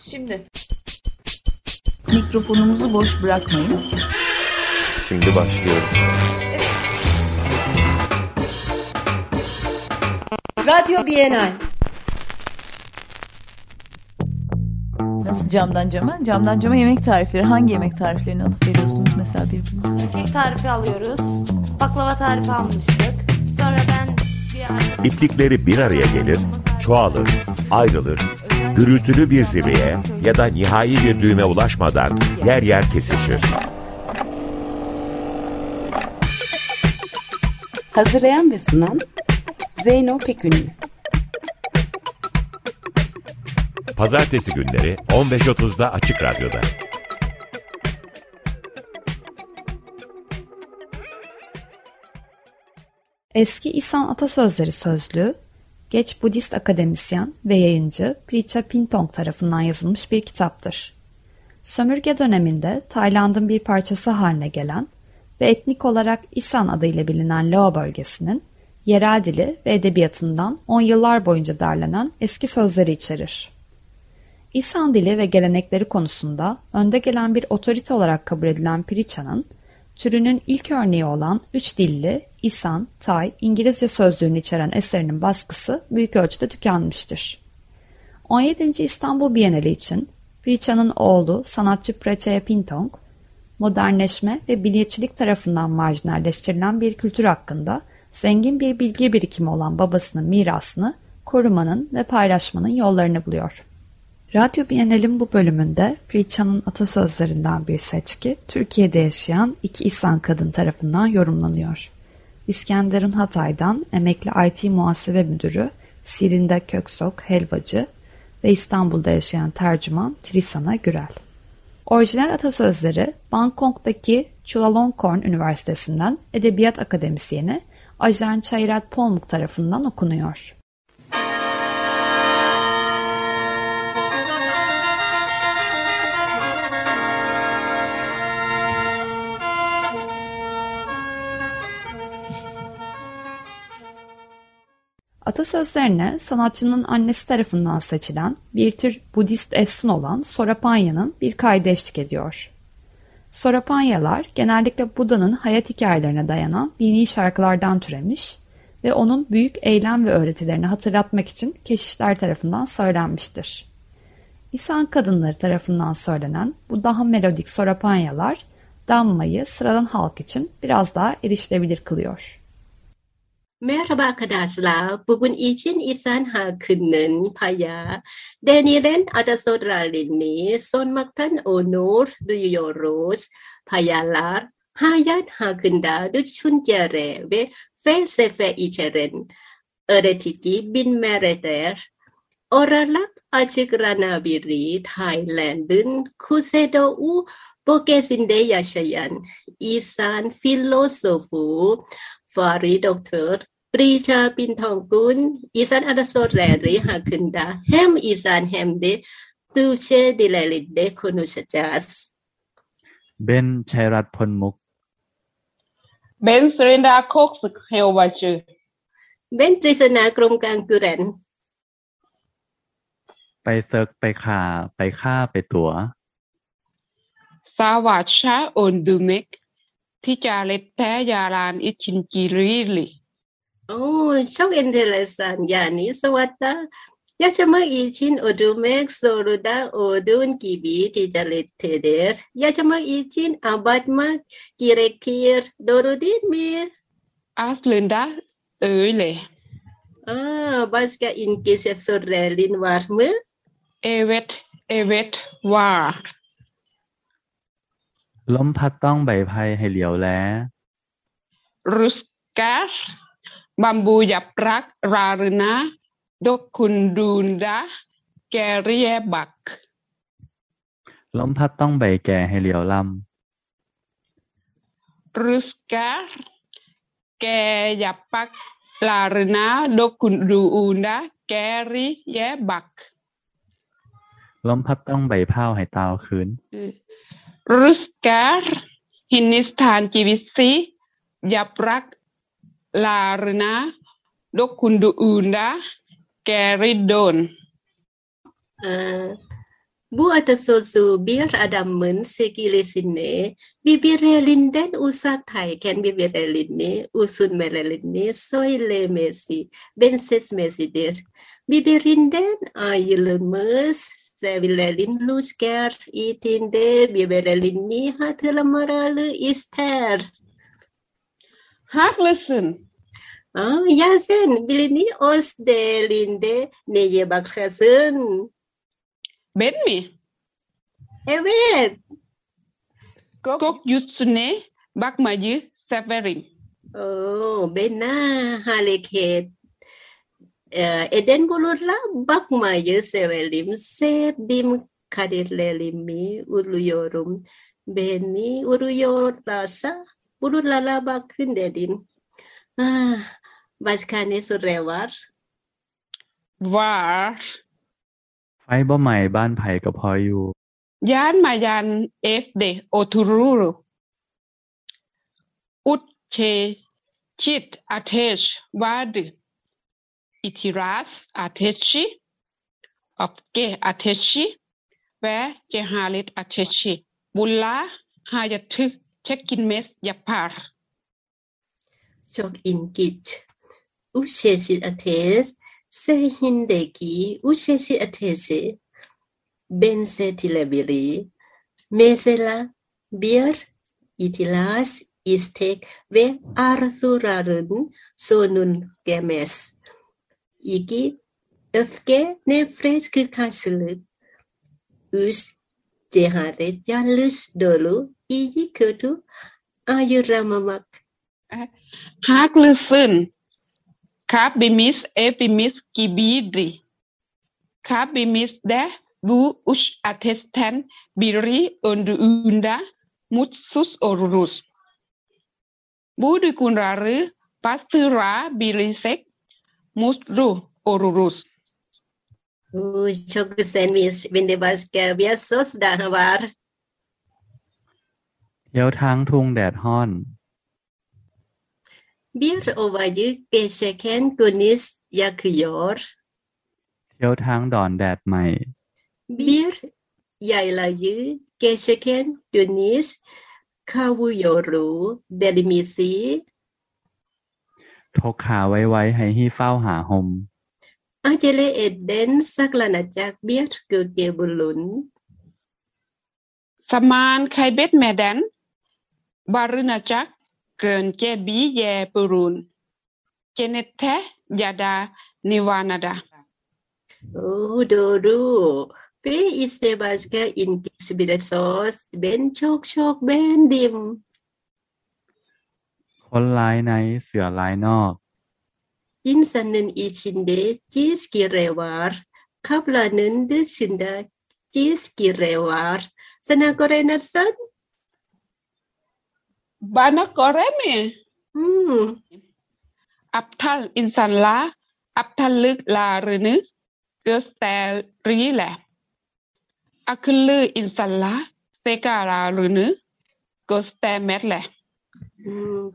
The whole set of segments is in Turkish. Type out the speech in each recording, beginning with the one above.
Şimdi. Mikrofonumuzu boş bırakmayın. Şimdi başlıyorum. Radyo Bienal. Nasıl camdan cama? Camdan cama yemek tarifleri. Hangi yemek tariflerini alıp veriyorsunuz mesela birbirinize? Kek tarifi alıyoruz. Baklava tarifi almıştık. Sonra ben bir ara... İplikleri bir araya gelir, çoğalır, ayrılır, gürültülü bir zirveye ya da nihai bir düğüme ulaşmadan yer yer kesişir. Hazırlayan ve sunan Zeyno Pekünlü. Pazartesi günleri 15.30'da Açık Radyo'da. Eski İsan Atasözleri Sözlüğü, geç Budist akademisyen ve yayıncı Pricha Pintong tarafından yazılmış bir kitaptır. Sömürge döneminde Tayland'ın bir parçası haline gelen ve etnik olarak İsan adıyla bilinen Lao bölgesinin yerel dili ve edebiyatından on yıllar boyunca derlenen eski sözleri içerir. İsan dili ve gelenekleri konusunda önde gelen bir otorite olarak kabul edilen Pricha'nın, türünün ilk örneği olan üç dilli İsan, Tay, İngilizce sözlüğünü içeren eserinin baskısı büyük ölçüde tükenmiştir. 17. İstanbul Bienali için Pricha'nın oğlu sanatçı Prachaya Pintong, modernleşme ve milliyetçilik tarafından marjinalleştirilen bir kültür hakkında zengin bir bilgi birikimi olan babasının mirasını korumanın ve paylaşmanın yollarını buluyor. Radyo Bienal'in bu bölümünde Pricha'nın atasözlerinden bir seçki Türkiye'de yaşayan iki İslam kadın tarafından yorumlanıyor. İskenderun Hatay'dan emekli IT muhasebe müdürü Sirinde Köksok Helvacı ve İstanbul'da yaşayan tercüman Trisana Gürel. Orijinal atasözleri Bangkok'taki Chulalongkorn Üniversitesi'nden Edebiyat Akademisyeni Ajan Çayrat Polmuk tarafından okunuyor. Atasözlerine sanatçının annesi tarafından seçilen bir tür Budist efsun olan Sorapanya'nın bir kaydı eşlik ediyor. Sorapanyalar genellikle Buda'nın hayat hikayelerine dayanan dini şarkılardan türemiş ve onun büyük eylem ve öğretilerini hatırlatmak için keşişler tarafından söylenmiştir. İsan kadınları tarafından söylenen bu daha melodik Sorapanyalar, Damma'yı sıradan halk için biraz daha erişilebilir kılıyor. Merhaba arkadaşlar. Bugün için İhsan Hakkı'nın paya denilen atasözlerini sunmaktan onur duyuyoruz. Payalar hayat hakkında düşünceler ve felsefe içeren öğretici bilmeredir. Oralar açıklanabilir Tayland'ın kuzeydoğu bölgesinde yaşayan İhsan filozofu Fari Doktor Pricha Pintongkun İsan Atasözleri hakkında hem İsan hem de Türkçe dillerinde konuşacağız. Ben Chayrat Ponmuk. Ben Srinda Koksuk Helvacı. Ben Trisana Kromkang Kuren. ไปเซิร์กไปขาไปฆ่าไปตัวสวัสดิ์ชาโอนดูเมก ที่จาเล็ดแท้ยารานอิชินจิรีลิ Oh, çok enteresan. Yani savatta yaşamak için öldürmek zorunda olduğun gibi ticarettedir. Yaşamak için abartmak gerekir. Doğru değil mi? Aslında öyle. Aa, başka İngilizce sözlerin var mı? Evet, evet var. ล้มพัดต้องใบไผ่ให้เหลียวแลรุสกาสบัมบูยับรักรารนะดกคุณดูนดะแกเรียบักล้มพัดต้องใบแก่ให้เหลียวลำรุสกาสแกยับปักลารนะดกคุณดูนดะแกริยบักล้มพัดต้องใบเผาให้ตาวคืน Ruskar hinistan kivisi yaprak larna dokundu unda keridon. Aa, Bu atasözü bir adamın sekilisini birbirlerinden uzaktakken birbirlerini üzülmelerini söylemesi benzetmesidir. Birbirinden ayrılmış sevilerin rüzgar içinde birbirlerini hatırlamaları ister. Haklısın. Aa, ya sen bilini öz değerinde neye bakarsın? Ben mi? Evet. Gökyüzüne bakmayı severim. Oo, bena hareket Ee, eden bulurla bakmayı severim. Sevdiğim kaderlerimi uyuyorum. Beni uyuyorlarsa bulurlara bakın dedim. Ah, başka ne soru var? ว่า ไฟบ่ใหม่บ้านไผ่ก็พออยู่ ย้านมายันเอ İtiraz ateşi, öfke ateşi ve cehalet ateşi. Bunlar hayatı çekinmez yapar. Çok ilginç. Bu çeşit ateş zihnindeki bu ateşi benzetilebilir. Mesela bir itiraz istek ve arzuların sonun gelmez. İki, öfke, nefret karşılık. Üç, cehalet yanlış dolu, iyi kötü ayıramamak. Haklısın. Hepimiz hepimiz gibiydi. Hepimiz de bu üç ateşten biri öldüğünde mutsuz oluruz. Bu duyguları bastırabilirsek mutlu oluruz. Uy, çok güzelmiş. Ben de başka bir söz daha var. เที่ยวทั้งทุ่งแดดห้อน Bir ovayı geçerken güneş yakıyor. เที่ยวทั้งดอนแดดใหม่ Bir yaylayı geçerken güneş kavuyor. Deli misin? ทกขาไว้ไว้ให้ฮี้เฝ้าหาหม Acele eden saklanacak bir göge bulun. Zaman kaybetmeden barınacak gönce bir ye bulun. Cennette ya da nivanada. Oh, doğru. Ve işte başka İngiliz bir söz. Ben çok çok beğendim. คนร้ายในเสือร้ายนอก insanın içinde cizgire var. Kaplanın dışında cizgire var. Sana göre nasıl? Bana göre mi? Hmm. Aptal insanlar aptallıklarını gösterirler. Akıllı insanlar zekalarını göstermezler. Hmm.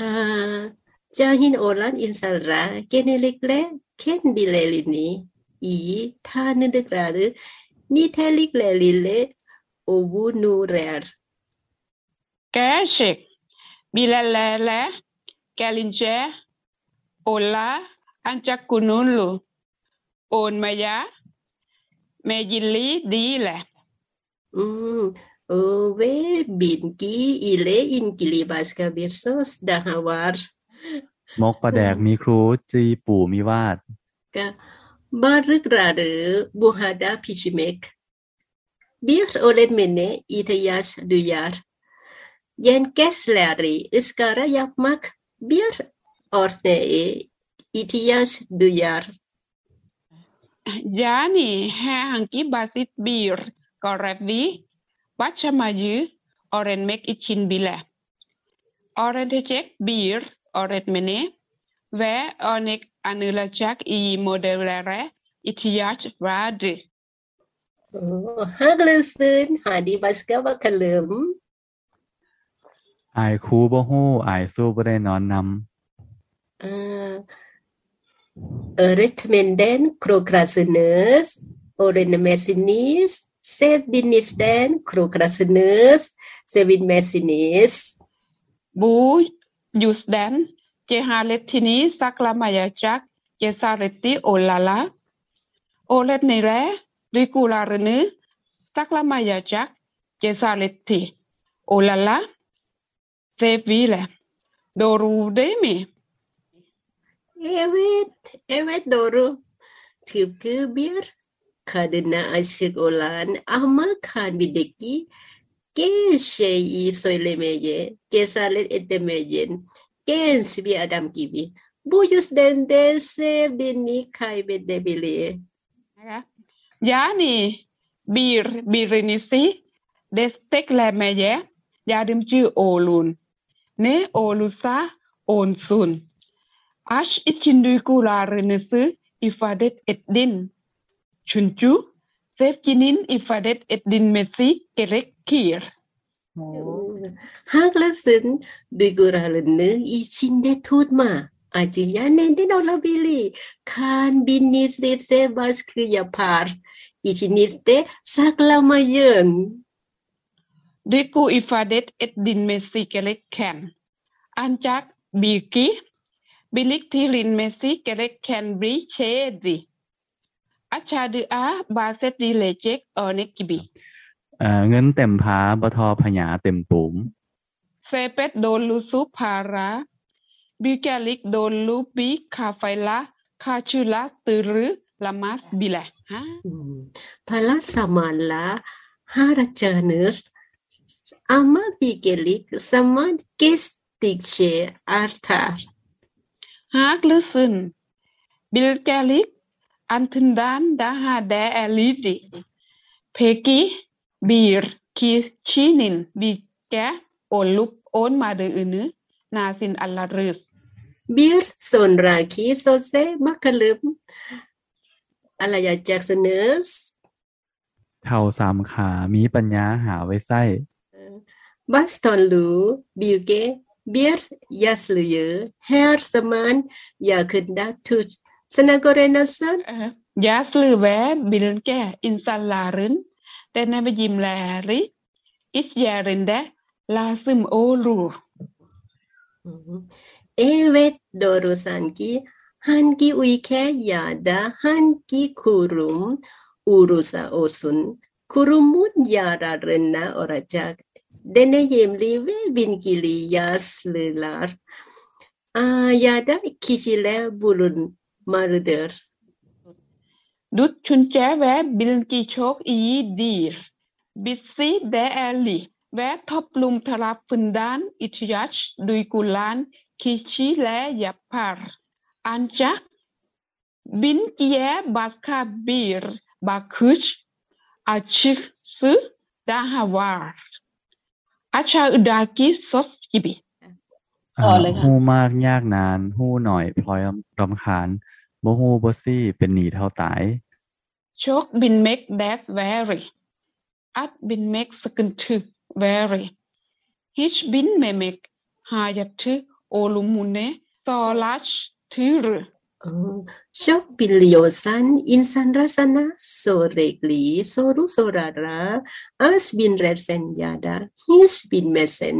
Aa, cahil olan insanlar genellikle kendilerini iyi tanıdıkları nitelikleriyle övünürler. แกเชกบิลาแลแลแกลินเจโอลา อันจักกุนุนลูโอนมายา เมยินลีดีแหละ Hmm. O ve bilgi ile ilgili başka bir söz daha var. มกประแดกมีครูจีปู่มีวาด Balıkları buhada pişirmek. Bir öğretmene ihtiyaç duyar. Yengeçleri ızgara yapmak bir örneğe ihtiyaç duyar. ยานี่แฮ Başamayı öğrenmek için bile. Öğrenecek bir öğretmeni ve örnek anılacak iyi modellere ihtiyaç vardı. Oh, haklısın. Hadi başka bakalım. Ay ku bo hu, ay su bo de non nam. Öğretmenden krokrasınız, öğrenmesiniz, Messinis, Sevinisden, Krokrasinus, Sevin Messinis. บูยูสแดน เจฮาเลตทินีซักลามายาจัก เจซาเรติโอลาลา โอเลตในแรริกูลาเรนึซักลามายาจัก เจซาเลติโอลาลา เซวีเลโดรูเดมี Evet, evet doğru. Tıpkı bir kadına aşık olan ama kalbindeki genç şeyi söylemeye cesaret edemeyen genç bir adam gibi. Bu yüzden de sevdiğini kaybedebilir. Yani bir birinizi desteklemeye yardımcı olun. Ne olursa olsun. Aşk için duygularınızı ifade edin. Çünkü sevginin ifade edilmesi gerekir. Haklısın duygularını içinde tutma. Acıya neden olabilir? Kalbinizi de baskı yapar. İçinizde saklamayın. Duygu ifade edilmesi gereken. Ancak bilgi biriktirilmesi gereken bir şeydi. achadu a ba set di lejek o nek kibi เงินเต็มพาบทอพญาเต็มปุ๋มเซเปตโดนลูซุพาระบิวแกลิกโดนลูปีคาไฟละคาชูละตือหรือลามัสบิละฮะพาละสมาลาฮาราจเนสอามาบิเกลิกสมานเกสติกเชอาร์ทาร์ฮักลึซึนบิลแกลิก นึนาซินอัลลารึส Bir sonraki söze bakalım. Alayacaksınız. เท่าสามขา มีปัญญาหาไว้ไส้ Bastonlu bilge bir yaşlıyı her zaman yakında tut. Sana göre nasıl? เอ่อยาสลือแวบิลแกอินซัลลารึนแต่ในบยิมแลริอิสยารินเดลาซึมโอลู Evet doğru sanki hangi ülke ya da hangi kurum olursa olsun kurumun yararına olacak deneyimli ve bilgili yaşlılar aa, ya da kişiler bulunmalıdır. murder. Dut çünkü ve bilinci çok iyidir. Bizi değerli ve toplum tarafından ihtiyaç duygulan kişiyle yapar. Ancak bilgiye başka bir bakış açısı daha var. Aşağıdaki söz gibi. ต่อเลยค่ะ ฮู้มากยากนาน ฮู้หน่อยพลอยรำคาญ บ่ฮู้บ่ซี่เป็นหนี้เท่าตาย Chok bin mek that very at bin mek second to very hich bin me mek hayat to olumune so large to Chok biliosan insan rasana so regli so ru so rara as bin resen yada his bin mesen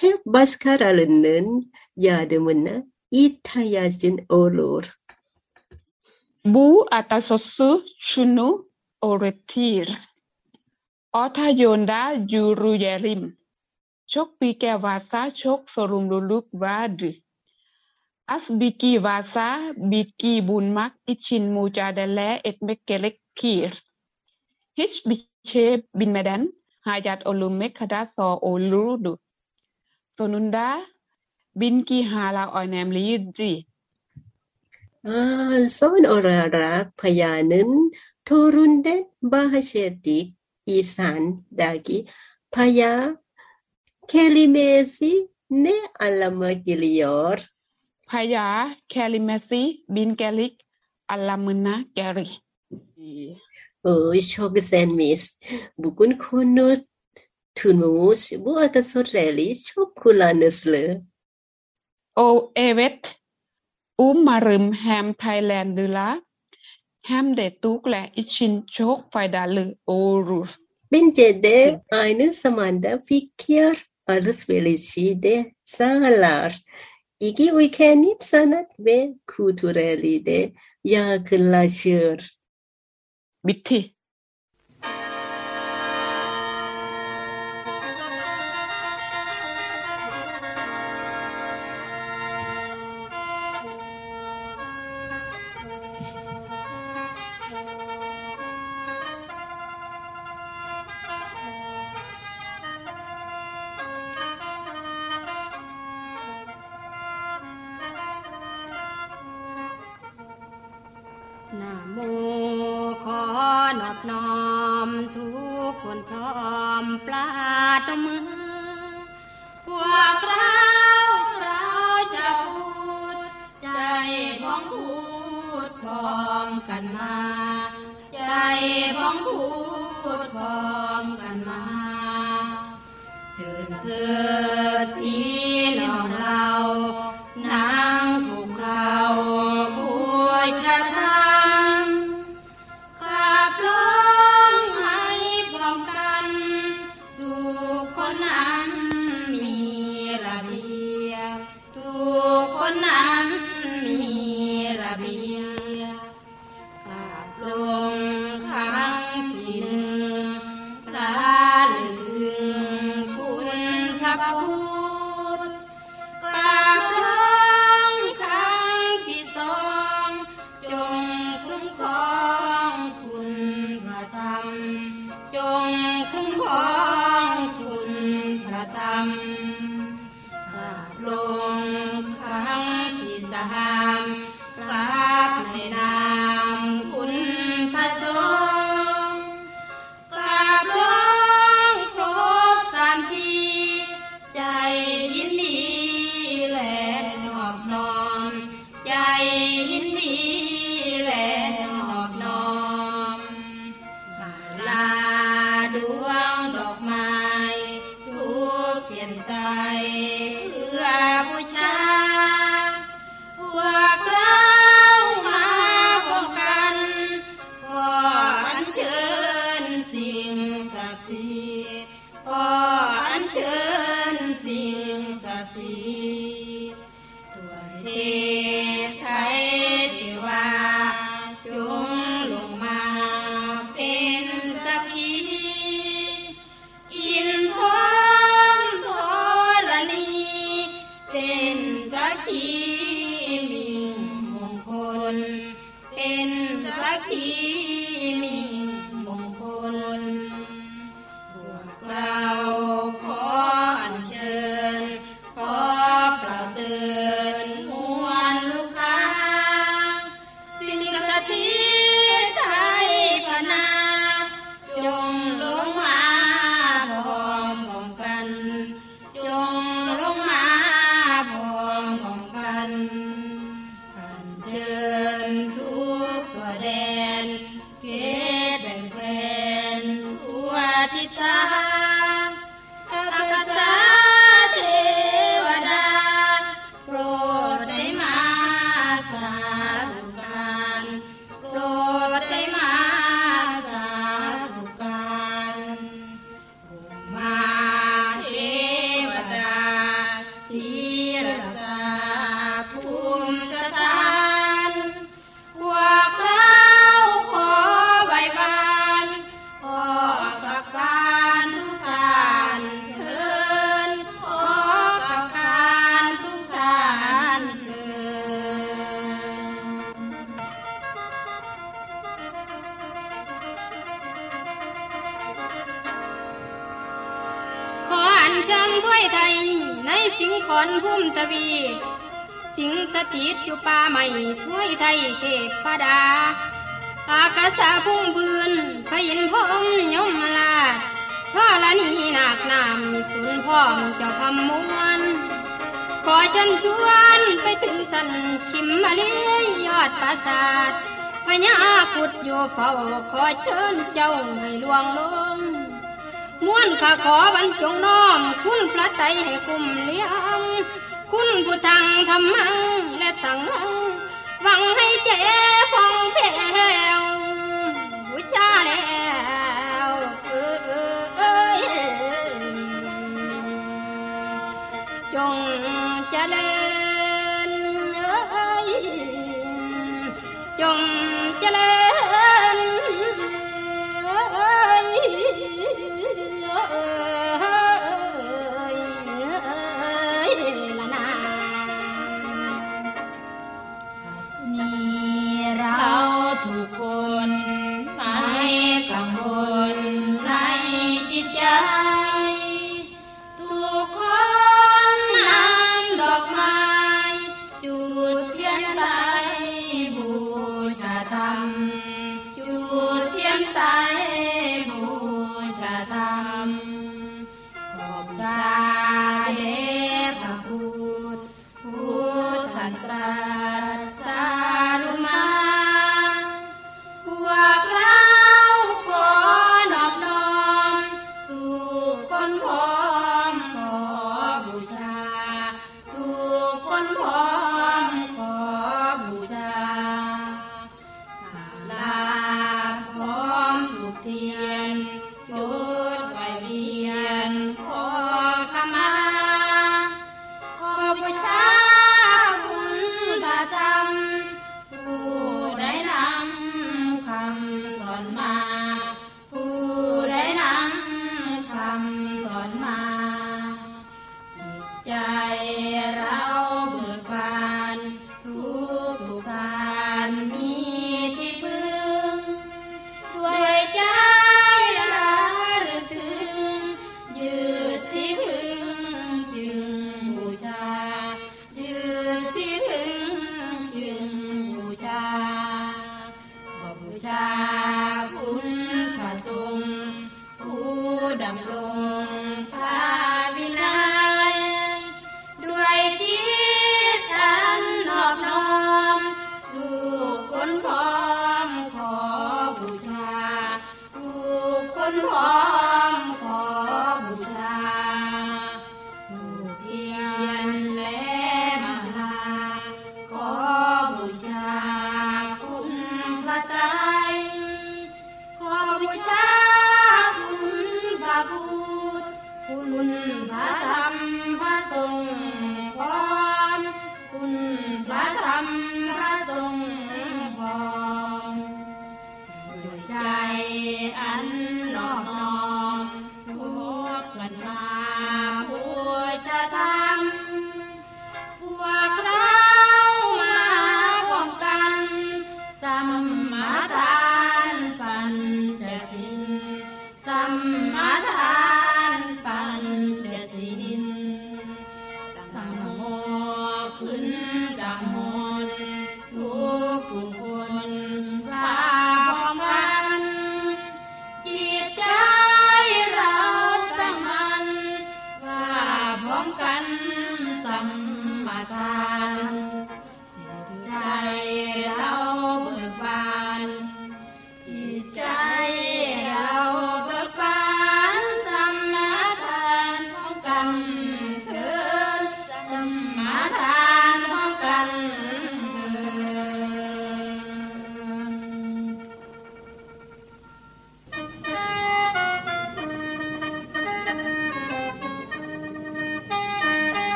hep baskara lenen yada mena itayajin olor มุเนซอลัชทึร Oh, Çok biliyorsan insan rasanya sürekli soru sorarlar. Az bilirsen ya da hiç bilmezsen hep başkalarının yardımına ihtiyacın olur. บูอัตสสุชุนุโอเ son olarak payanın torundan bahsettik İsa'daki paya kelimesi ne anlama geliyor? Paya kelimesi Bin bingelik anlamına gelir. Ee, Oy çok güzelmiş. Bugün konuştuğumuz bu atasörleri çok kullanışlı. Oh evet úm. Bence de aynı zamanda fikir alışverişi de sağlar. İki ülkenin sanat ve kültüreli de yakınlaşır. Bitti. ถิตอยู่ป่าใหม่ห้วยไทยเทพดา อากาศาพุ่งบืนพยินพมยมลาดท่อละนีหนักนามมีศูนพ่อมเจ้าคำมวนขอฉันชวนไปถึงสันชิมมาเลยยอดปราสาทพญาขุดอยู่เฝ้าขอเชิญเจ้าให้ลวงลงม้วนข้าขอบรรจงน้อม คุณพระไตให้คุ้มเลี้ยงคุณผู้ทังธรรมัง sẵn. Vắng hay che phong phèo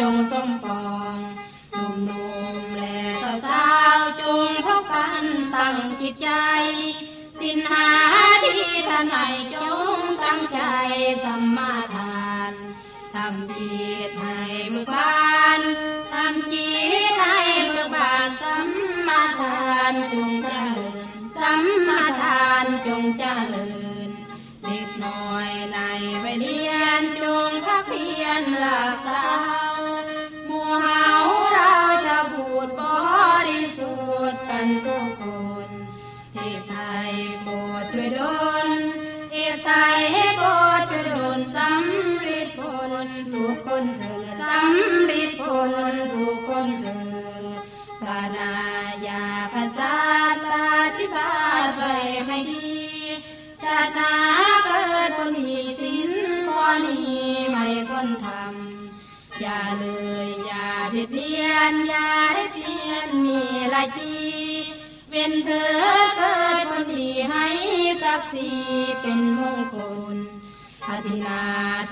จงสมปองหนุ่มๆและสาวๆจงพบกันตั้งจิตใจ สินหาที่ท่านให้จงตั้งใจสัมมาทานทำจิตให้เบิกบานทำจิตให้เบิกบานสัมมาทานจงเจริญสัมมาทานจงเจริญเด็กน้อยในวัยเรียนจงพักเพียรรักษาำริดผลทุกคนเถิดปรานายาภาษาปฏิบัติไปให้ดีชาตินาเกิดคนดีสินข้อนี้ไม่คนทำอย่าเลยอย่าเบียดเบียนอย่าได้เพียนมีรายชีเว้นเธอเกิดคนดีให้ศักดิ์ศรีเป็นมงคล อธินา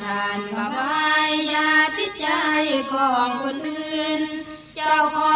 ทานบาบายยาติดใจของคนอื่น เจ้าของ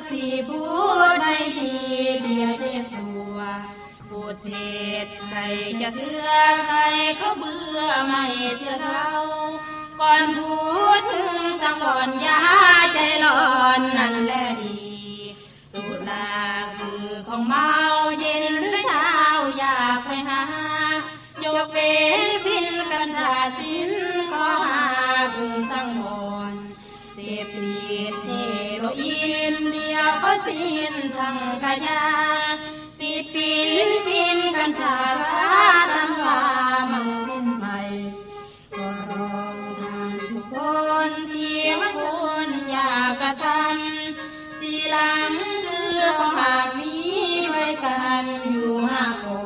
กสีพูดไม่ดีเดียเจ็บตัวพูดเท็จใครจะเชื่อใครเขาเบื่อไม่เชื่อเขาก่อนพูดพึงสังวรอยาใจร้อนนั่นแหละดี สุราคือของเมาเย็นหรือเช้าอยากไปหายกเว้นฟินกัญชาสิน สิ้นทั้งกายาติดฟินกินกัญชาราทำว่ามังดินไปก็รองทานทุกคนที่มันควรอยากระทำสีหลังคือของหากมีไว้กันอยู่ห้าคอ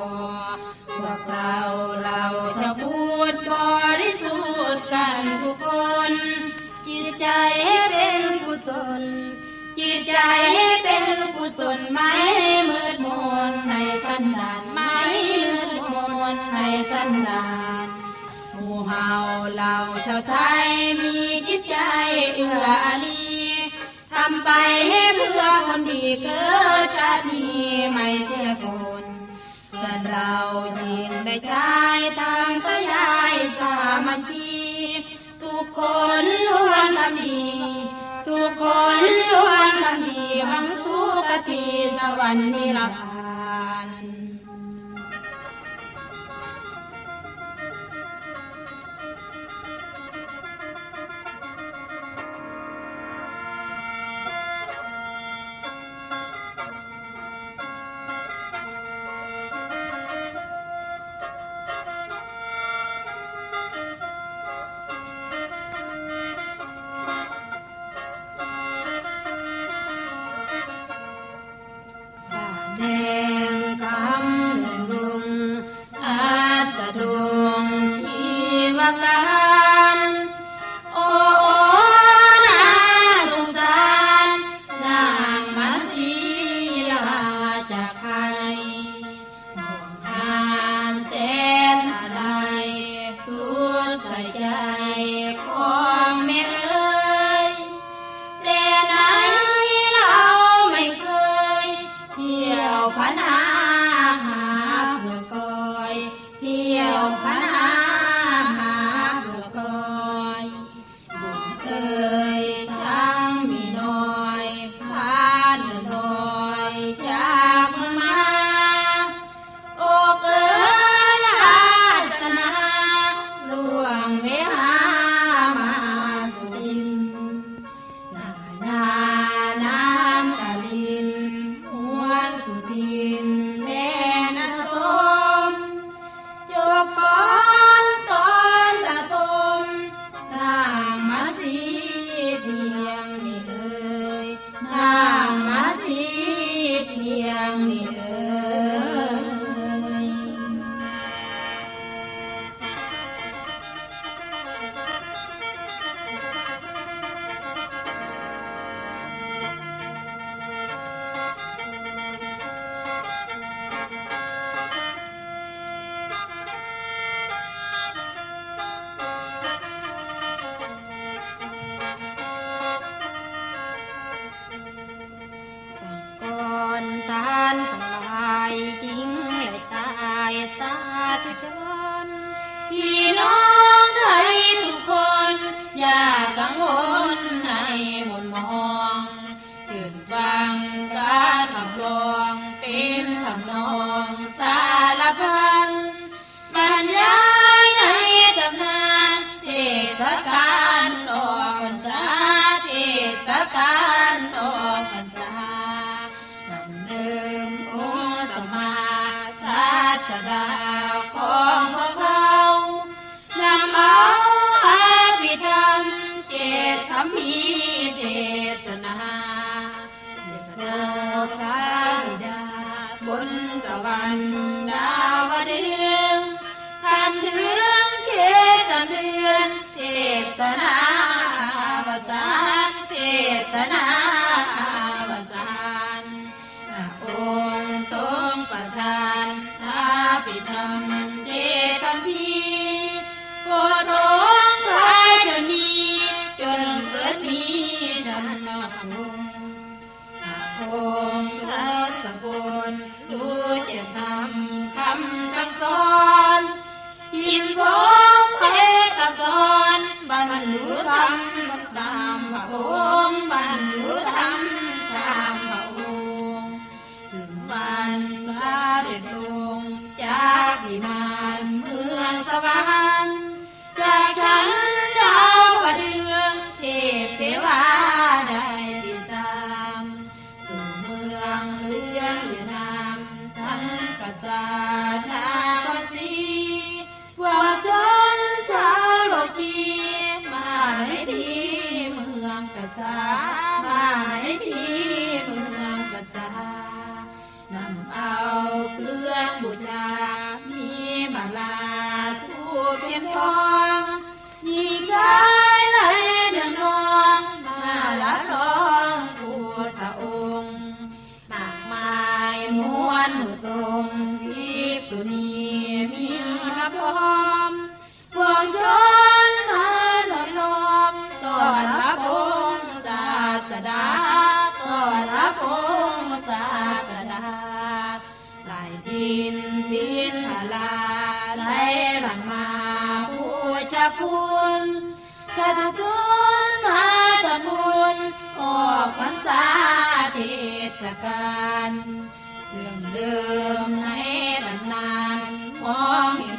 พวกเราเราจะพูดบริสุทธิ์กันทุกคน จิตใจเป็นกุศล จิตใจเป็นกุศลไหม่มืดมนในสันดานไหม่มืดมนในสันดานหมู่เฮาเราชาวไทยมีจิตใจเอื้ออารีทำไปให้เพื่อคนดีเกิดชาตินี้ไม่เสียคนเพื่อนเรายิงได้ใช้ทางทยายสามัคคีทุกคนล้วนทำดี คนล้วนทำดีมังสุคติสวรรค์นิรพานเด อนยิ้มพร้มเพกับสอนบรรลุธรรมตามพระองค์บรรลุธรรมตามพระองค์ถึงมันสาเด็ดลงจากที่มานเมืองสวาร สุนีมีมาพร้อมพวงชนมาถล่มลมต่อพระบองค์ศาสดาต่อพระบองค์ศาสดาไหลดินดินพลาไหลหลังมาผู้ชาคุณชาติชนมาตะมุนออกพรรษาเทศกาลเรื่องเดิมใน nome.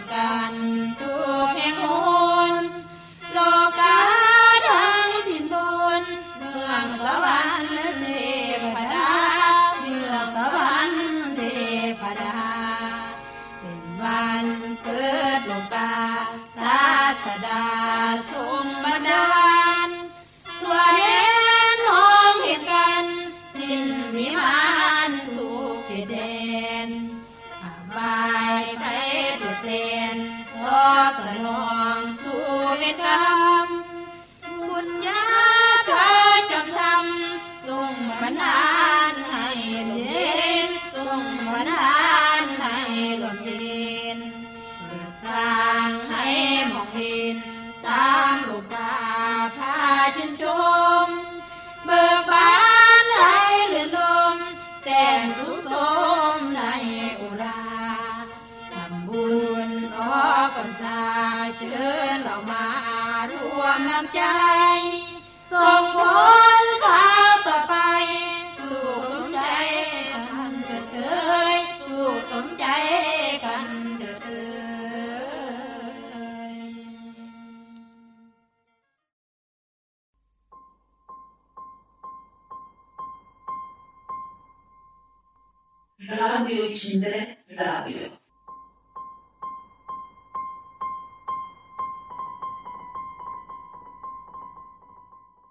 içinde radyo.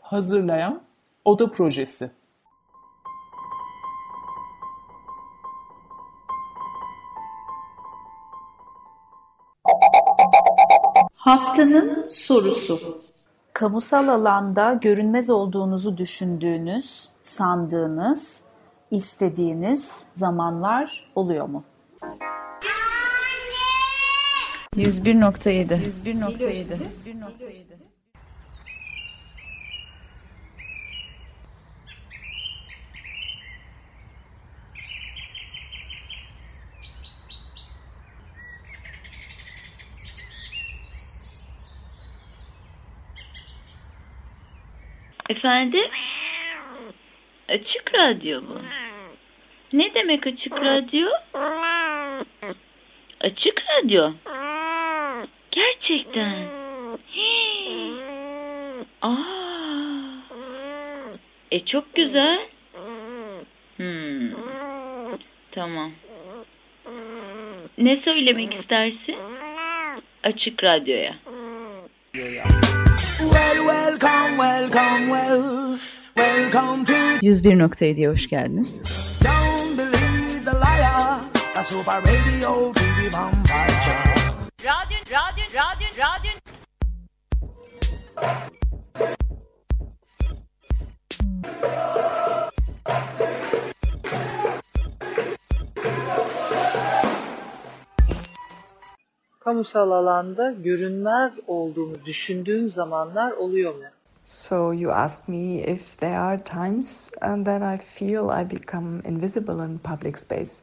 Hazırlayan Oda Projesi Haftanın sorusu Kamusal alanda görünmez olduğunuzu düşündüğünüz, sandığınız istediğiniz zamanlar oluyor mu? 101.7 101.7 Efendim? Açık radyo mu? Ne demek açık radyo? Açık radyo. Gerçekten. Hii. Aa. E çok güzel. Hmm. Tamam. Ne söylemek istersin? Açık radyoya. Well, welcome, welcome, well, welcome to 101.7'ye hoş geldiniz. Radyo, radyo, radyo, radyo. kamusal alanda görünmez olduğumu düşündüğüm zamanlar oluyor mu? So you asked me if there are times uh, that I feel I become invisible in public space.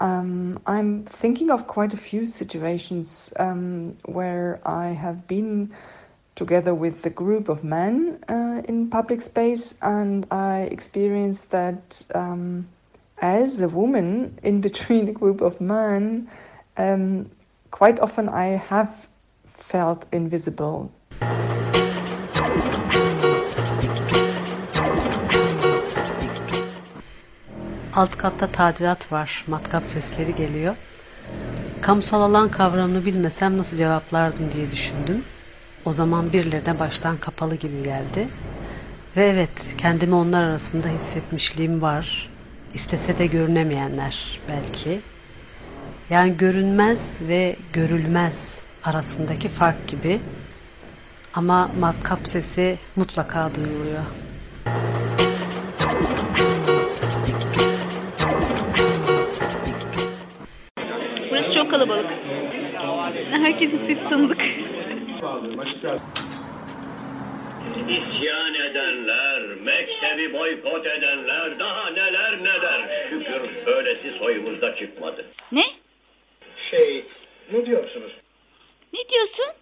Um, I'm thinking of quite a few situations um, where I have been together with the group of men uh, in public space, and I experienced that um, as a woman in between a group of men, um, quite often I have felt invisible. Alt katta tadilat var. Matkap sesleri geliyor. Kamusal alan kavramını bilmesem nasıl cevaplardım diye düşündüm. O zaman birilerine baştan kapalı gibi geldi. Ve evet kendimi onlar arasında hissetmişliğim var. İstese de görünemeyenler belki. Yani görünmez ve görülmez arasındaki fark gibi. Ama matkap sesi mutlaka duyuluyor. Burası çok kalabalık. Herkesin sesi tanıdık. İsyan edenler, mektebi boykot edenler, daha neler neler. Şükür böylesi soyumuzda çıkmadı. Ne? Şey, ne diyorsunuz? Ne diyorsun?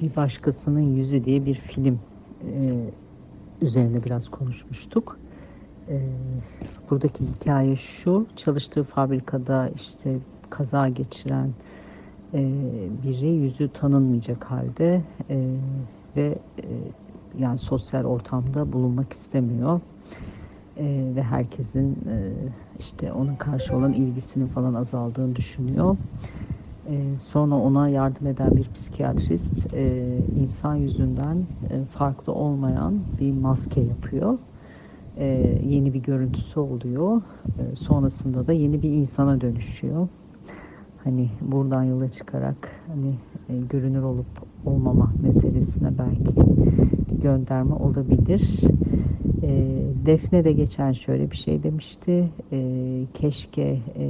Bir Başkasının Yüzü diye bir film e, üzerine biraz konuşmuştuk. Ee, Buradaki hikaye şu, çalıştığı fabrikada işte kaza geçiren e, biri yüzü tanınmayacak halde e, ve e, yani sosyal ortamda bulunmak istemiyor. E, ve herkesin e, işte ona karşı olan ilgisinin falan azaldığını düşünüyor. E, sonra ona yardım eden bir psikiyatrist e, insan yüzünden e, farklı olmayan bir maske yapıyor. E, yeni bir görüntüsü oluyor. Sonrasında da yeni bir insana dönüşüyor. Hani buradan yola çıkarak hani görünür olup olmama meselesine belki bir gönderme olabilir. E, Defne de geçen şöyle bir şey demişti. E, keşke e,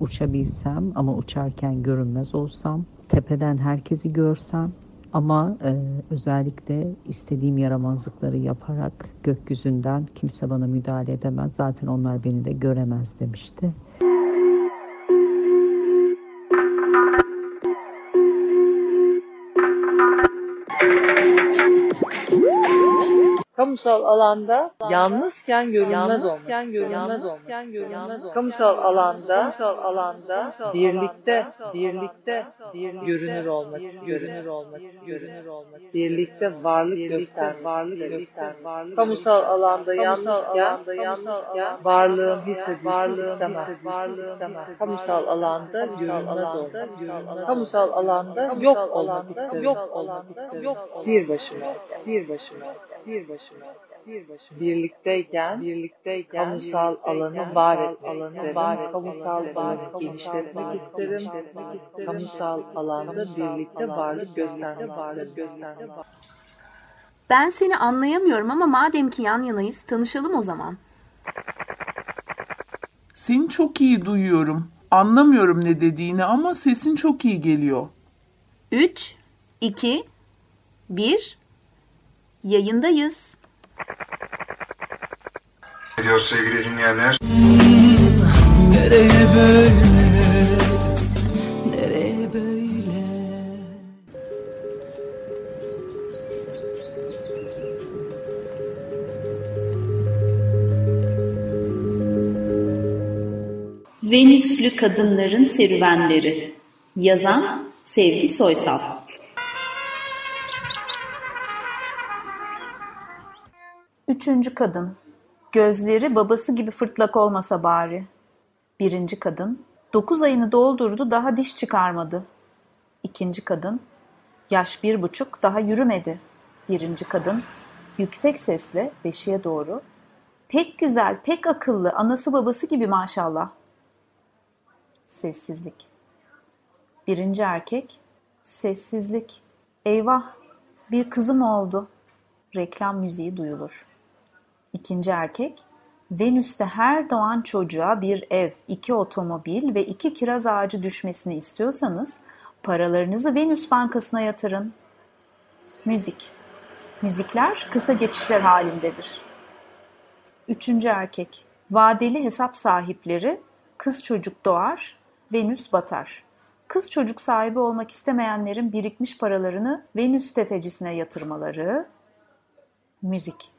uçabilsem ama uçarken görünmez olsam. Tepeden herkesi görsem ama e, özellikle istediğim yaramazlıkları yaparak gökyüzünden kimse bana müdahale edemez. Zaten onlar beni de göremez demişti. Kamusal alanda yalnızken görünmez olmak. Görünmez olmak. Kamusal alanda kamusal alanda birlikte birlikte görünür olmak, görünür olmak, görünür olmak. Birlikte varlık göster, varlık göster. Kamusal alanda yalnızken varlığım hissedilsin istemem. Varlığım istemem. Kamusal alanda görünmez olmak. Kamusal alanda yok olmak. Yok olmak isterim. Bir başıma, bir başıma, bir başıma bir başıma birlikteyken birlikteyken kamusal alanı var etmek alanı var kamusal alanı genişletmek isterim kamusal alanda birlikte varlık göstermek varlık göstermek Ben seni anlayamıyorum ama madem ki yan yanayız tanışalım o zaman. Seni çok iyi duyuyorum. Anlamıyorum ne dediğini ama sesin çok iyi geliyor. 3, 2, 1, yayındayız. Ediyor sevgili dinleyenler. Nereye böyle? Nereye böyle? Venüslü Kadınların Serüvenleri Yazan Sevgi Soysal Üçüncü kadın. Gözleri babası gibi fırtlak olmasa bari. Birinci kadın. Dokuz ayını doldurdu daha diş çıkarmadı. İkinci kadın. Yaş bir buçuk daha yürümedi. Birinci kadın. Yüksek sesle beşiğe doğru. Pek güzel, pek akıllı, anası babası gibi maşallah. Sessizlik. Birinci erkek. Sessizlik. Eyvah, bir kızım oldu. Reklam müziği duyulur. İkinci erkek, Venüs'te her doğan çocuğa bir ev, iki otomobil ve iki kiraz ağacı düşmesini istiyorsanız paralarınızı Venüs Bankası'na yatırın. Müzik. Müzikler kısa geçişler halindedir. Üçüncü erkek, vadeli hesap sahipleri, kız çocuk doğar, Venüs batar. Kız çocuk sahibi olmak istemeyenlerin birikmiş paralarını Venüs tefecisine yatırmaları, müzik.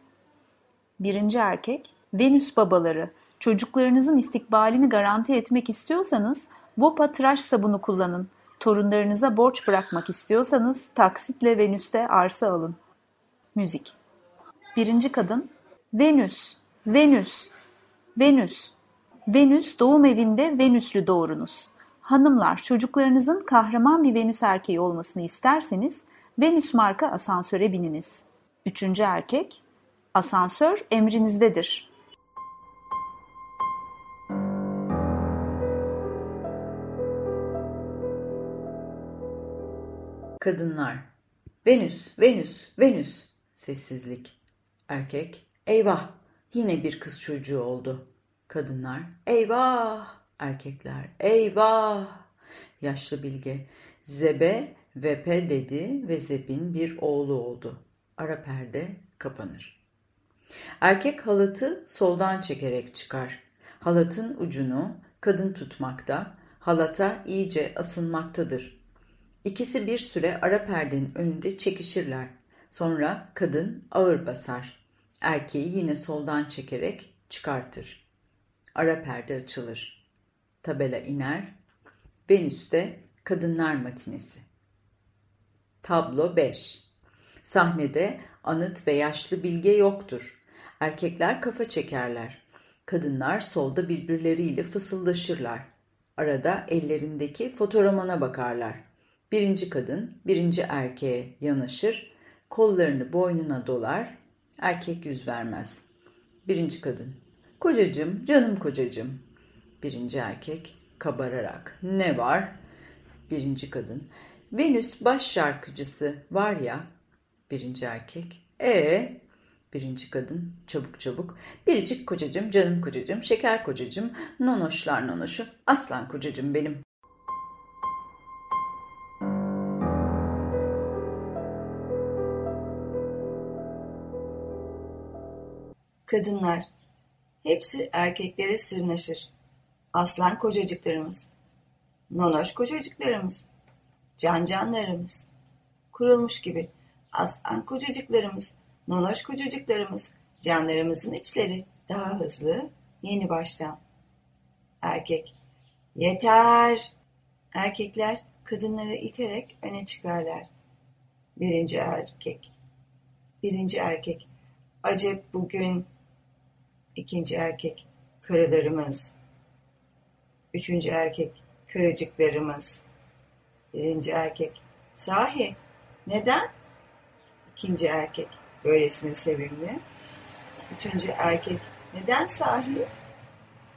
Birinci erkek, Venüs babaları, çocuklarınızın istikbalini garanti etmek istiyorsanız Vopa tıraş sabunu kullanın. Torunlarınıza borç bırakmak istiyorsanız taksitle Venüs'te arsa alın. Müzik. Birinci kadın, Venüs, Venüs, Venüs. Venüs doğum evinde Venüslü doğurunuz. Hanımlar çocuklarınızın kahraman bir Venüs erkeği olmasını isterseniz Venüs marka asansöre bininiz. Üçüncü erkek, asansör emrinizdedir. Kadınlar. Venüs, Venüs, Venüs. Sessizlik. Erkek. Eyvah. Yine bir kız çocuğu oldu. Kadınlar. Eyvah. Erkekler. Eyvah. Yaşlı bilge. Zebe Vepe dedi ve Zeb'in bir oğlu oldu. Ara perde kapanır. Erkek halatı soldan çekerek çıkar. Halatın ucunu kadın tutmakta, halata iyice asılmaktadır. İkisi bir süre ara perdenin önünde çekişirler. Sonra kadın ağır basar. Erkeği yine soldan çekerek çıkartır. Ara perde açılır. Tabela iner. Venüs'te Kadınlar Matinesi. Tablo 5 Sahnede anıt ve yaşlı bilge yoktur. Erkekler kafa çekerler. Kadınlar solda birbirleriyle fısıldaşırlar. Arada ellerindeki fotoromana bakarlar. Birinci kadın birinci erkeğe yanaşır, kollarını boynuna dolar, erkek yüz vermez. Birinci kadın, kocacım, canım kocacım. Birinci erkek kabararak, ne var? Birinci kadın, Venüs baş şarkıcısı var ya. Birinci erkek, e Birinci kadın çabuk çabuk. Biricik kocacım, canım kocacım, şeker kocacım, nonoşlar nonoşu, aslan kocacım benim. Kadınlar. Hepsi erkeklere sırnaşır. Aslan kocacıklarımız. Nonoş kocacıklarımız. Cancanlarımız. Kurulmuş gibi. Aslan kocacıklarımız. Nonoş kocacıklarımız. Canlarımızın içleri. Daha hızlı. Yeni baştan. Erkek. Yeter. Erkekler kadınları iterek öne çıkarlar. Birinci erkek. Birinci erkek. Acep bugün ikinci erkek karılarımız. Üçüncü erkek karıcıklarımız. Birinci erkek. Sahi neden? İkinci erkek böylesine sevimli. Üçüncü erkek neden sahi?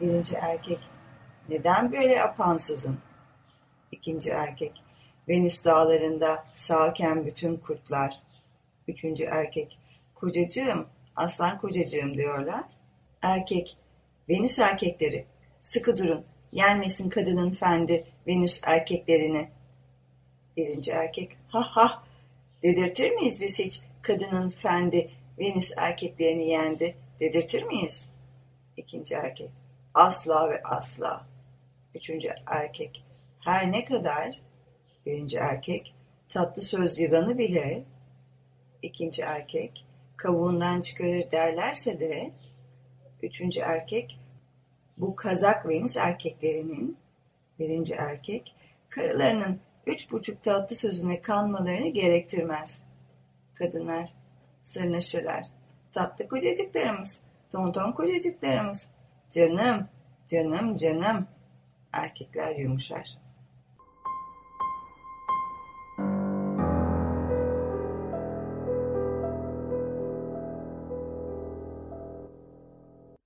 Birinci erkek neden böyle apansızın? İkinci erkek Venüs dağlarında sağken bütün kurtlar. Üçüncü erkek Kocacığım, aslan kocacığım diyorlar. Erkek, Venüs erkekleri. Sıkı durun, yenmesin kadının fendi Venüs erkeklerini. Birinci erkek, ha ha, dedirtir miyiz biz hiç kadının fendi Venüs erkeklerini yendi, dedirtir miyiz? İkinci erkek, asla ve asla. Üçüncü erkek, her ne kadar birinci erkek tatlı söz yılanı bile ikinci erkek kavuğundan çıkarır derlerse de üçüncü erkek bu kazak Venüs erkeklerinin birinci erkek karılarının üç buçuk tatlı sözüne kanmalarını gerektirmez. Kadınlar sırnaşırlar. Tatlı kocacıklarımız, tonton kocacıklarımız, canım, canım, canım. Erkekler yumuşar.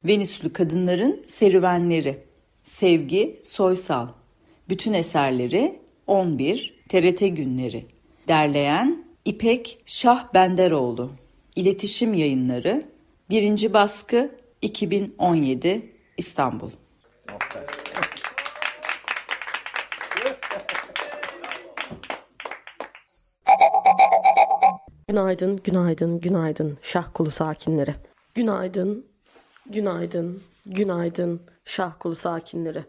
Venüslü Kadınların Serüvenleri Sevgi Soysal Bütün eserleri 11 TRT Günleri Derleyen İpek Şah Benderoğlu İletişim Yayınları 1. Baskı 2017 İstanbul Günaydın, günaydın, günaydın Şahkulu sakinleri. Günaydın, günaydın, günaydın Şahkulu sakinleri.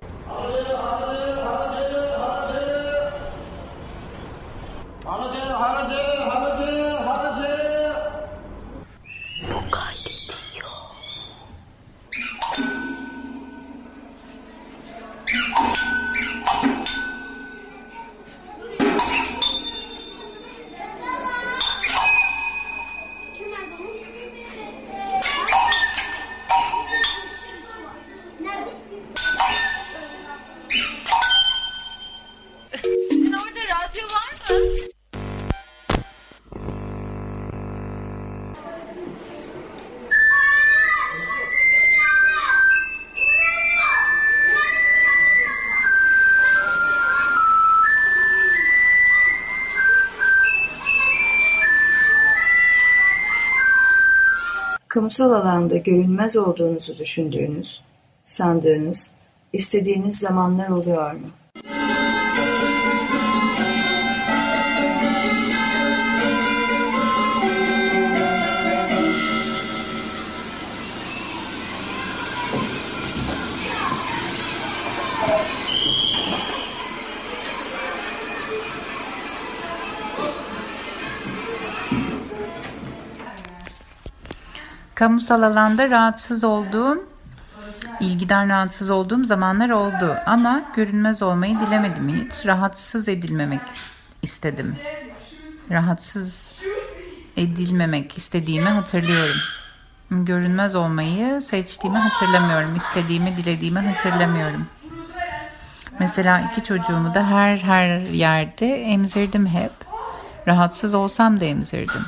Kamusal alanda görünmez olduğunuzu düşündüğünüz, sandığınız, istediğiniz zamanlar oluyor mu? Kamusal alanda rahatsız olduğum, ilgiden rahatsız olduğum zamanlar oldu. Ama görünmez olmayı dilemedim hiç. Rahatsız edilmemek is- istedim. Rahatsız edilmemek istediğimi hatırlıyorum. Görünmez olmayı seçtiğimi hatırlamıyorum. İstediğimi, dilediğimi hatırlamıyorum. Mesela iki çocuğumu da her her yerde emzirdim hep. Rahatsız olsam da emzirdim.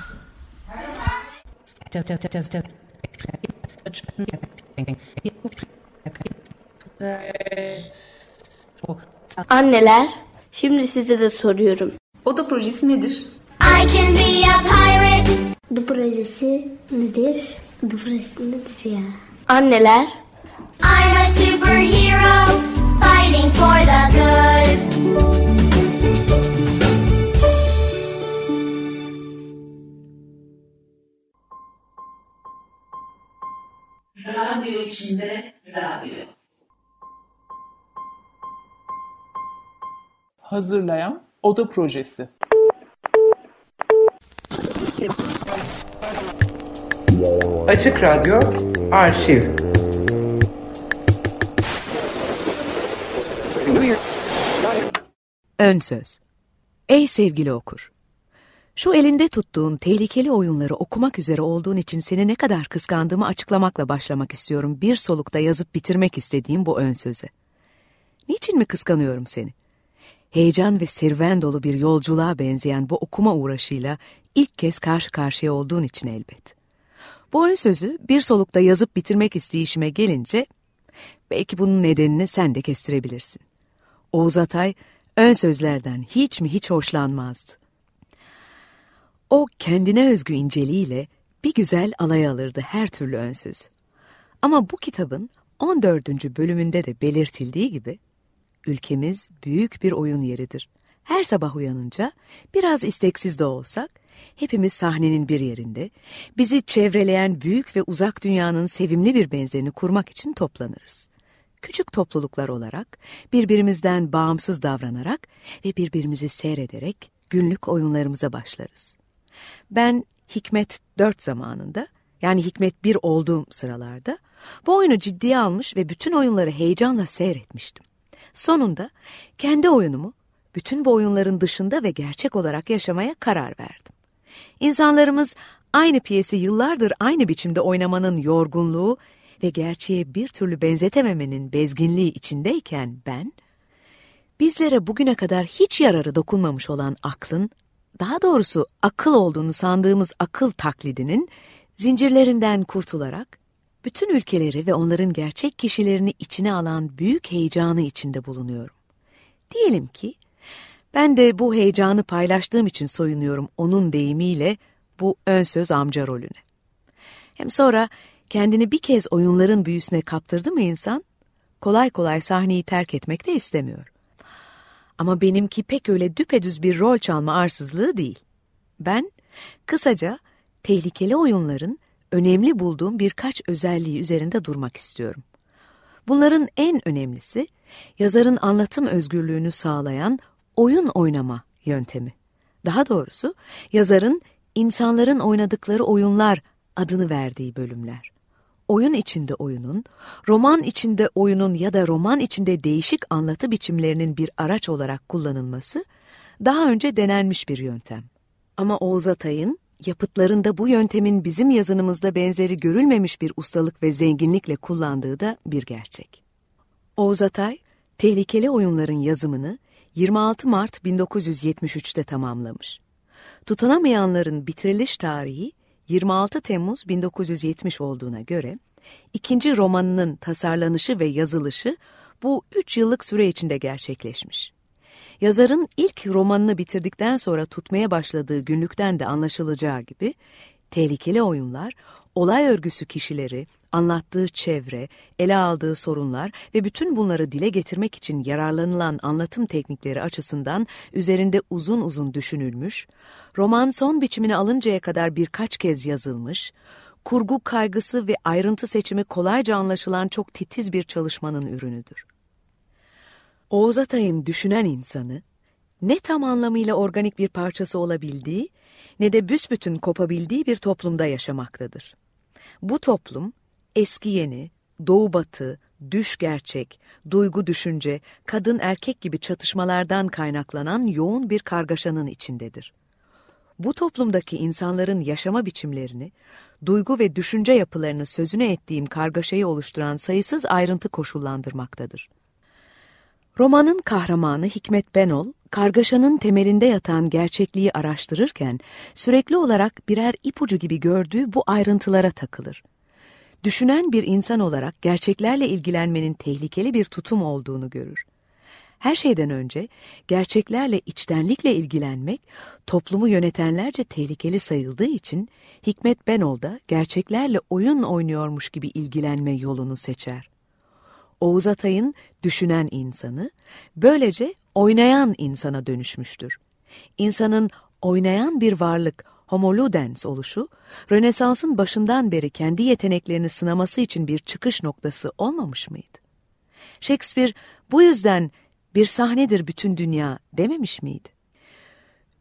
Anneler, şimdi size de soruyorum. Oda projesi nedir? I can be a pirate. Du projesi nedir? Du projesi nedir ya? Anneler. I'm a superhero fighting for the good. Radyo içinde radyo. Hazırlayan Oda Projesi. Açık Radyo Arşiv Ön söz. Ey sevgili okur. Şu elinde tuttuğun tehlikeli oyunları okumak üzere olduğun için seni ne kadar kıskandığımı açıklamakla başlamak istiyorum. Bir solukta yazıp bitirmek istediğim bu ön söze. Niçin mi kıskanıyorum seni? Heyecan ve serüven dolu bir yolculuğa benzeyen bu okuma uğraşıyla ilk kez karşı karşıya olduğun için elbet. Bu ön sözü bir solukta yazıp bitirmek isteyişime gelince belki bunun nedenini sen de kestirebilirsin. Oğuz Atay ön sözlerden hiç mi hiç hoşlanmazdı. O kendine özgü inceliğiyle bir güzel alay alırdı her türlü önsüz. Ama bu kitabın 14. bölümünde de belirtildiği gibi ülkemiz büyük bir oyun yeridir. Her sabah uyanınca biraz isteksiz de olsak hepimiz sahnenin bir yerinde bizi çevreleyen büyük ve uzak dünyanın sevimli bir benzerini kurmak için toplanırız. Küçük topluluklar olarak birbirimizden bağımsız davranarak ve birbirimizi seyrederek günlük oyunlarımıza başlarız. Ben Hikmet 4 zamanında yani Hikmet 1 olduğum sıralarda bu oyunu ciddiye almış ve bütün oyunları heyecanla seyretmiştim. Sonunda kendi oyunumu bütün bu oyunların dışında ve gerçek olarak yaşamaya karar verdim. İnsanlarımız aynı piyesi yıllardır aynı biçimde oynamanın yorgunluğu ve gerçeğe bir türlü benzetememenin bezginliği içindeyken ben, bizlere bugüne kadar hiç yararı dokunmamış olan aklın, daha doğrusu akıl olduğunu sandığımız akıl taklidinin zincirlerinden kurtularak, bütün ülkeleri ve onların gerçek kişilerini içine alan büyük heyecanı içinde bulunuyorum. Diyelim ki, ben de bu heyecanı paylaştığım için soyunuyorum onun deyimiyle bu ön söz amca rolüne. Hem sonra kendini bir kez oyunların büyüsüne kaptırdı mı insan, kolay kolay sahneyi terk etmek de istemiyor. Ama benimki pek öyle düpedüz bir rol çalma arsızlığı değil. Ben kısaca tehlikeli oyunların önemli bulduğum birkaç özelliği üzerinde durmak istiyorum. Bunların en önemlisi yazarın anlatım özgürlüğünü sağlayan oyun oynama yöntemi. Daha doğrusu yazarın insanların oynadıkları oyunlar adını verdiği bölümler. Oyun içinde oyunun, roman içinde oyunun ya da roman içinde değişik anlatı biçimlerinin bir araç olarak kullanılması daha önce denenmiş bir yöntem. Ama Oğuz Atay'ın yapıtlarında bu yöntemin bizim yazınımızda benzeri görülmemiş bir ustalık ve zenginlikle kullandığı da bir gerçek. Oğuz Atay, tehlikeli oyunların yazımını 26 Mart 1973'te tamamlamış. Tutunamayanların bitiriliş tarihi 26 Temmuz 1970 olduğuna göre ikinci romanının tasarlanışı ve yazılışı bu üç yıllık süre içinde gerçekleşmiş. Yazarın ilk romanını bitirdikten sonra tutmaya başladığı günlükten de anlaşılacağı gibi tehlikeli oyunlar olay örgüsü kişileri, anlattığı çevre, ele aldığı sorunlar ve bütün bunları dile getirmek için yararlanılan anlatım teknikleri açısından üzerinde uzun uzun düşünülmüş, roman son biçimini alıncaya kadar birkaç kez yazılmış, kurgu kaygısı ve ayrıntı seçimi kolayca anlaşılan çok titiz bir çalışmanın ürünüdür. Oğuz Atay'ın düşünen insanı, ne tam anlamıyla organik bir parçası olabildiği, ne de büsbütün kopabildiği bir toplumda yaşamaktadır. Bu toplum eski yeni, doğu batı, düş gerçek, duygu düşünce, kadın erkek gibi çatışmalardan kaynaklanan yoğun bir kargaşanın içindedir. Bu toplumdaki insanların yaşama biçimlerini, duygu ve düşünce yapılarını sözüne ettiğim kargaşayı oluşturan sayısız ayrıntı koşullandırmaktadır. Romanın kahramanı Hikmet Benol, kargaşanın temelinde yatan gerçekliği araştırırken sürekli olarak birer ipucu gibi gördüğü bu ayrıntılara takılır. Düşünen bir insan olarak gerçeklerle ilgilenmenin tehlikeli bir tutum olduğunu görür. Her şeyden önce gerçeklerle içtenlikle ilgilenmek toplumu yönetenlerce tehlikeli sayıldığı için Hikmet Benol da gerçeklerle oyun oynuyormuş gibi ilgilenme yolunu seçer. Oğuz Atay'ın düşünen insanı, böylece oynayan insana dönüşmüştür. İnsanın oynayan bir varlık, homo ludens oluşu, Rönesans'ın başından beri kendi yeteneklerini sınaması için bir çıkış noktası olmamış mıydı? Shakespeare bu yüzden bir sahnedir bütün dünya dememiş miydi?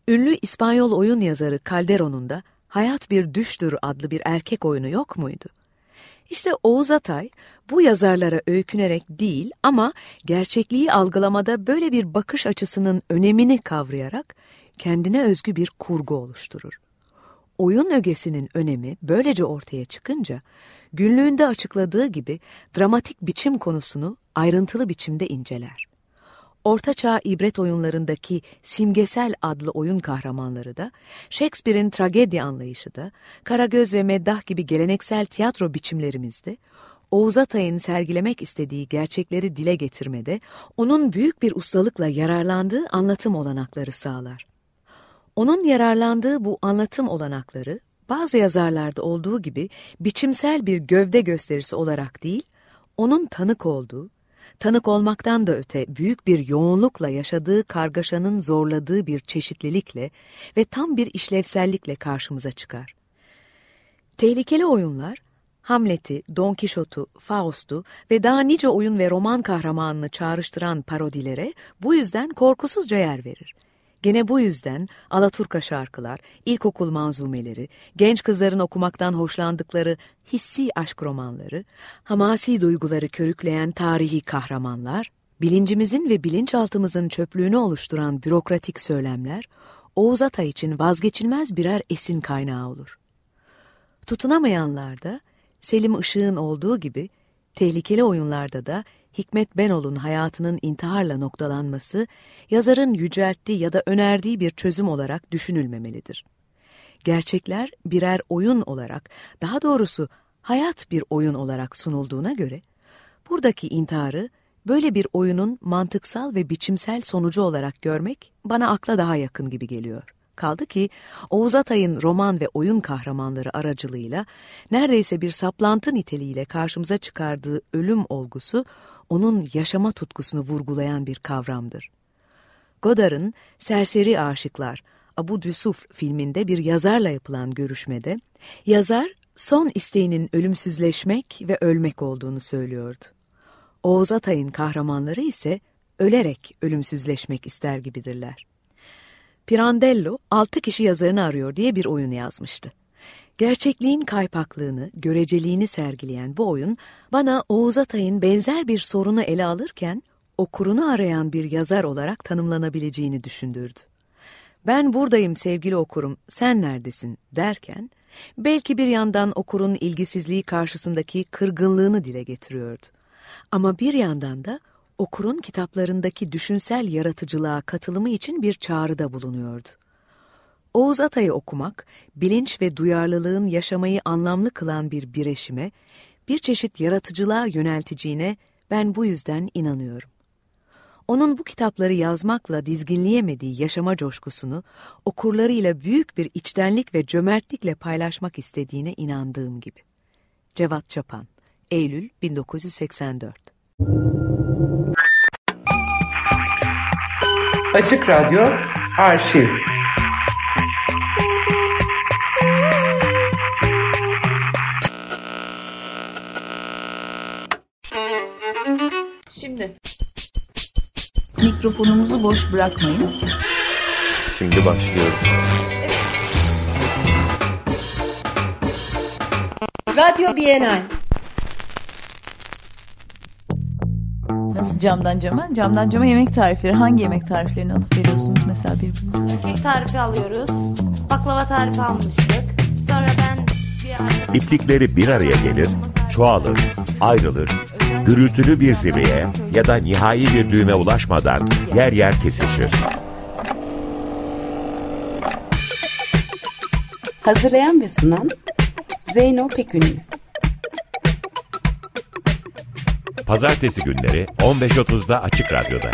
Ünlü İspanyol oyun yazarı Calderon'un da Hayat Bir Düştür adlı bir erkek oyunu yok muydu? İşte Oğuz Atay bu yazarlara öykünerek değil ama gerçekliği algılamada böyle bir bakış açısının önemini kavrayarak kendine özgü bir kurgu oluşturur. Oyun ögesinin önemi böylece ortaya çıkınca günlüğünde açıkladığı gibi dramatik biçim konusunu ayrıntılı biçimde inceler. Ortaçağ ibret oyunlarındaki simgesel adlı oyun kahramanları da, Shakespeare'in tragedya anlayışı da, Karagöz ve Meddah gibi geleneksel tiyatro biçimlerimizde, Oğuz Atay'ın sergilemek istediği gerçekleri dile getirmede, onun büyük bir ustalıkla yararlandığı anlatım olanakları sağlar. Onun yararlandığı bu anlatım olanakları, bazı yazarlarda olduğu gibi biçimsel bir gövde gösterisi olarak değil, onun tanık olduğu, tanık olmaktan da öte büyük bir yoğunlukla yaşadığı kargaşanın zorladığı bir çeşitlilikle ve tam bir işlevsellikle karşımıza çıkar. Tehlikeli oyunlar, Hamlet'i, Don Kişot'u, Faust'u ve daha nice oyun ve roman kahramanını çağrıştıran parodilere bu yüzden korkusuzca yer verir. Gene bu yüzden Alaturka şarkılar, ilkokul manzumeleri, genç kızların okumaktan hoşlandıkları hissi aşk romanları, hamasi duyguları körükleyen tarihi kahramanlar, bilincimizin ve bilinçaltımızın çöplüğünü oluşturan bürokratik söylemler, Oğuz Atay için vazgeçilmez birer esin kaynağı olur. Tutunamayanlar da Selim Işık'ın olduğu gibi tehlikeli oyunlarda da Hikmet Benol'un hayatının intiharla noktalanması, yazarın yücelttiği ya da önerdiği bir çözüm olarak düşünülmemelidir. Gerçekler birer oyun olarak, daha doğrusu hayat bir oyun olarak sunulduğuna göre, buradaki intiharı böyle bir oyunun mantıksal ve biçimsel sonucu olarak görmek bana akla daha yakın gibi geliyor. Kaldı ki Oğuz Atay'ın roman ve oyun kahramanları aracılığıyla neredeyse bir saplantı niteliğiyle karşımıza çıkardığı ölüm olgusu onun yaşama tutkusunu vurgulayan bir kavramdır. Godard'ın Serseri Aşıklar, Abu Düsuf filminde bir yazarla yapılan görüşmede, yazar son isteğinin ölümsüzleşmek ve ölmek olduğunu söylüyordu. Oğuz Atay'ın kahramanları ise ölerek ölümsüzleşmek ister gibidirler. Pirandello altı kişi yazarını arıyor diye bir oyun yazmıştı. Gerçekliğin kaypaklığını, göreceliğini sergileyen bu oyun bana Oğuz Atay'ın benzer bir sorunu ele alırken okurunu arayan bir yazar olarak tanımlanabileceğini düşündürdü. Ben buradayım sevgili okurum, sen neredesin derken belki bir yandan okurun ilgisizliği karşısındaki kırgınlığını dile getiriyordu. Ama bir yandan da okurun kitaplarındaki düşünsel yaratıcılığa katılımı için bir çağrıda bulunuyordu. Oğuz Atay'ı okumak, bilinç ve duyarlılığın yaşamayı anlamlı kılan bir bireşime, bir çeşit yaratıcılığa yönelteceğine ben bu yüzden inanıyorum. Onun bu kitapları yazmakla dizginleyemediği yaşama coşkusunu okurlarıyla büyük bir içtenlik ve cömertlikle paylaşmak istediğine inandığım gibi. Cevat Çapan, Eylül 1984 Açık Radyo Arşiv Şimdi mikrofonumuzu boş bırakmayın. Şimdi başlıyorum. Radyo Bienal. Nasıl camdan cama? Camdan cama yemek tarifleri. Hangi yemek tariflerini alıp veriyorsunuz mesela birbirinize? Kek tarifi alıyoruz. Baklava tarifi almıştık. Sonra ben bir arkadaşım... İplikleri bir araya gelir, çoğalır, ayrılır, gürültülü bir zirveye ya da nihai bir düğüme ulaşmadan yer yer kesişir. Hazırlayan ve sunan Zeyno Pekünlü. Pazartesi günleri 15.30'da Açık Radyo'da.